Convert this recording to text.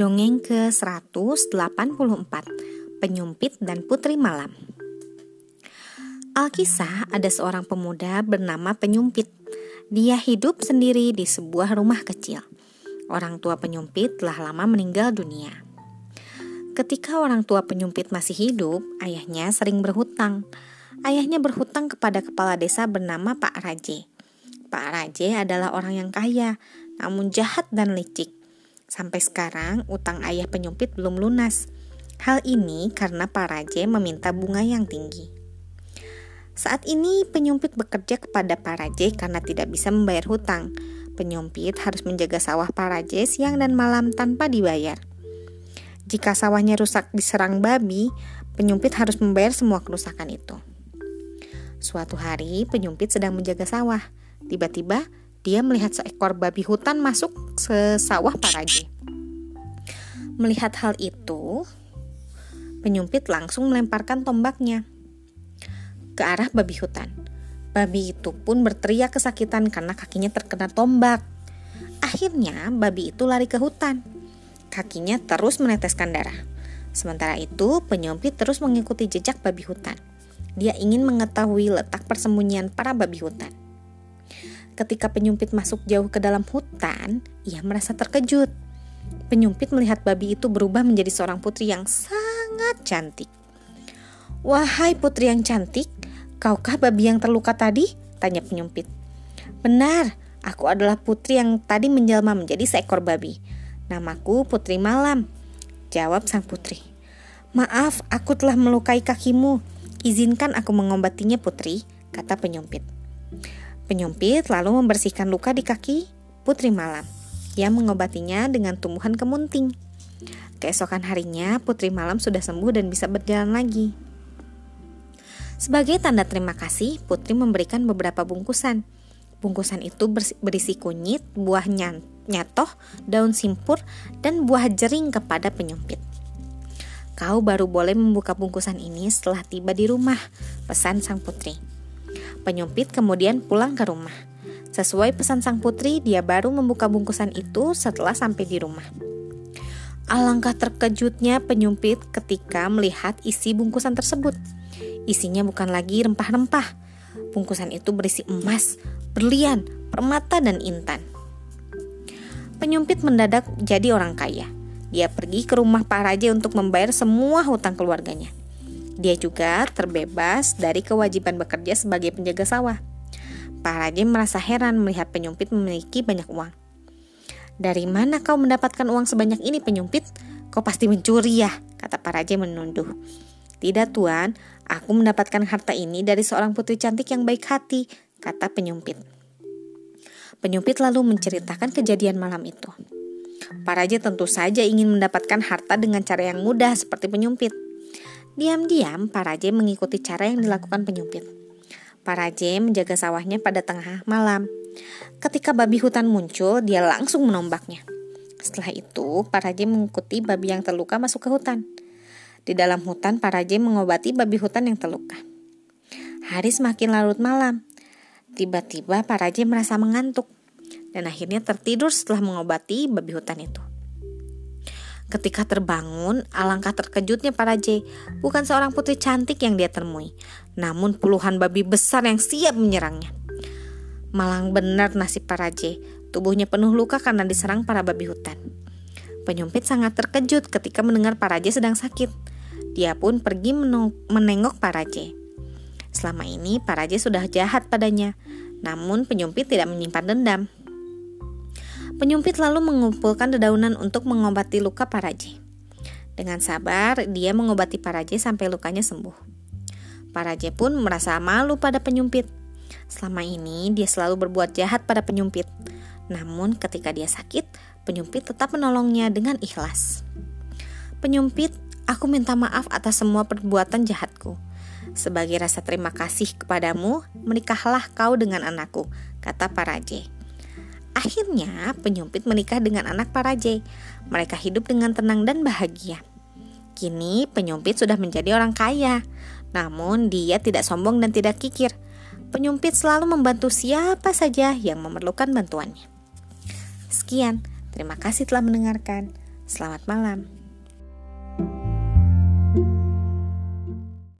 Dongeng ke-184 Penyumpit dan Putri Malam. Alkisah ada seorang pemuda bernama Penyumpit. Dia hidup sendiri di sebuah rumah kecil. Orang tua Penyumpit telah lama meninggal dunia. Ketika orang tua Penyumpit masih hidup, ayahnya sering berhutang. Ayahnya berhutang kepada kepala desa bernama Pak Raje. Pak Raje adalah orang yang kaya, namun jahat dan licik Sampai sekarang, utang ayah penyumpit belum lunas. Hal ini karena Pak Raje meminta bunga yang tinggi. Saat ini penyumpit bekerja kepada Pak Raje karena tidak bisa membayar hutang. Penyumpit harus menjaga sawah Pak Raje siang dan malam tanpa dibayar. Jika sawahnya rusak diserang babi, penyumpit harus membayar semua kerusakan itu. Suatu hari, penyumpit sedang menjaga sawah. Tiba-tiba, dia melihat seekor babi hutan masuk ke sawah Paraje. Melihat hal itu, penyumpit langsung melemparkan tombaknya ke arah babi hutan. Babi itu pun berteriak kesakitan karena kakinya terkena tombak. Akhirnya, babi itu lari ke hutan. Kakinya terus meneteskan darah. Sementara itu, penyumpit terus mengikuti jejak babi hutan. Dia ingin mengetahui letak persembunyian para babi hutan. Ketika penyumpit masuk jauh ke dalam hutan, ia merasa terkejut. Penyumpit melihat babi itu berubah menjadi seorang putri yang sangat cantik. Wahai putri yang cantik, kaukah babi yang terluka tadi? Tanya penyumpit. Benar, aku adalah putri yang tadi menjelma menjadi seekor babi. Namaku Putri Malam, jawab sang putri. Maaf, aku telah melukai kakimu. Izinkan aku mengobatinya, putri, kata penyumpit. Penyumpit lalu membersihkan luka di kaki Putri Malam. Ia mengobatinya dengan tumbuhan kemunting. Keesokan harinya, Putri Malam sudah sembuh dan bisa berjalan lagi. Sebagai tanda terima kasih, Putri memberikan beberapa bungkusan. Bungkusan itu berisi kunyit, buah nyatoh, daun simpur, dan buah jering kepada penyumpit. Kau baru boleh membuka bungkusan ini setelah tiba di rumah, pesan sang putri. Penyumpit kemudian pulang ke rumah. Sesuai pesan sang putri, dia baru membuka bungkusan itu setelah sampai di rumah. Alangkah terkejutnya penyumpit ketika melihat isi bungkusan tersebut. Isinya bukan lagi rempah-rempah. Bungkusan itu berisi emas, berlian, permata, dan intan. Penyumpit mendadak jadi orang kaya. Dia pergi ke rumah Pak Raja untuk membayar semua hutang keluarganya. Dia juga terbebas dari kewajiban bekerja sebagai penjaga sawah. Pak Raja merasa heran melihat penyumpit memiliki banyak uang. Dari mana kau mendapatkan uang sebanyak ini penyumpit? Kau pasti mencuri ya, kata Pak Raja menunduh. Tidak tuan, aku mendapatkan harta ini dari seorang putri cantik yang baik hati, kata penyumpit. Penyumpit lalu menceritakan kejadian malam itu. Pak Raja tentu saja ingin mendapatkan harta dengan cara yang mudah seperti penyumpit. Diam-diam, Paraje mengikuti cara yang dilakukan penyumpit. Paraje menjaga sawahnya pada tengah malam. Ketika babi hutan muncul, dia langsung menombaknya. Setelah itu, Paraje mengikuti babi yang terluka masuk ke hutan. Di dalam hutan, Paraje mengobati babi hutan yang terluka. Hari semakin larut malam. Tiba-tiba Paraje merasa mengantuk dan akhirnya tertidur setelah mengobati babi hutan itu. Ketika terbangun, alangkah terkejutnya para J. Bukan seorang putri cantik yang dia temui, namun puluhan babi besar yang siap menyerangnya. Malang benar nasib para J. Tubuhnya penuh luka karena diserang para babi hutan. Penyumpit sangat terkejut ketika mendengar para J sedang sakit. Dia pun pergi menengok para J. Selama ini para J sudah jahat padanya, namun penyumpit tidak menyimpan dendam. Penyumpit lalu mengumpulkan dedaunan untuk mengobati luka Paraje. Dengan sabar, dia mengobati Paraje sampai lukanya sembuh. Paraje pun merasa malu pada penyumpit. Selama ini, dia selalu berbuat jahat pada penyumpit. Namun, ketika dia sakit, penyumpit tetap menolongnya dengan ikhlas. Penyumpit, aku minta maaf atas semua perbuatan jahatku. Sebagai rasa terima kasih kepadamu, menikahlah kau dengan anakku, kata Paraje. Akhirnya, penyumpit menikah dengan anak Paraje. Mereka hidup dengan tenang dan bahagia. Kini, penyumpit sudah menjadi orang kaya. Namun, dia tidak sombong dan tidak kikir. Penyumpit selalu membantu siapa saja yang memerlukan bantuannya. Sekian, terima kasih telah mendengarkan. Selamat malam.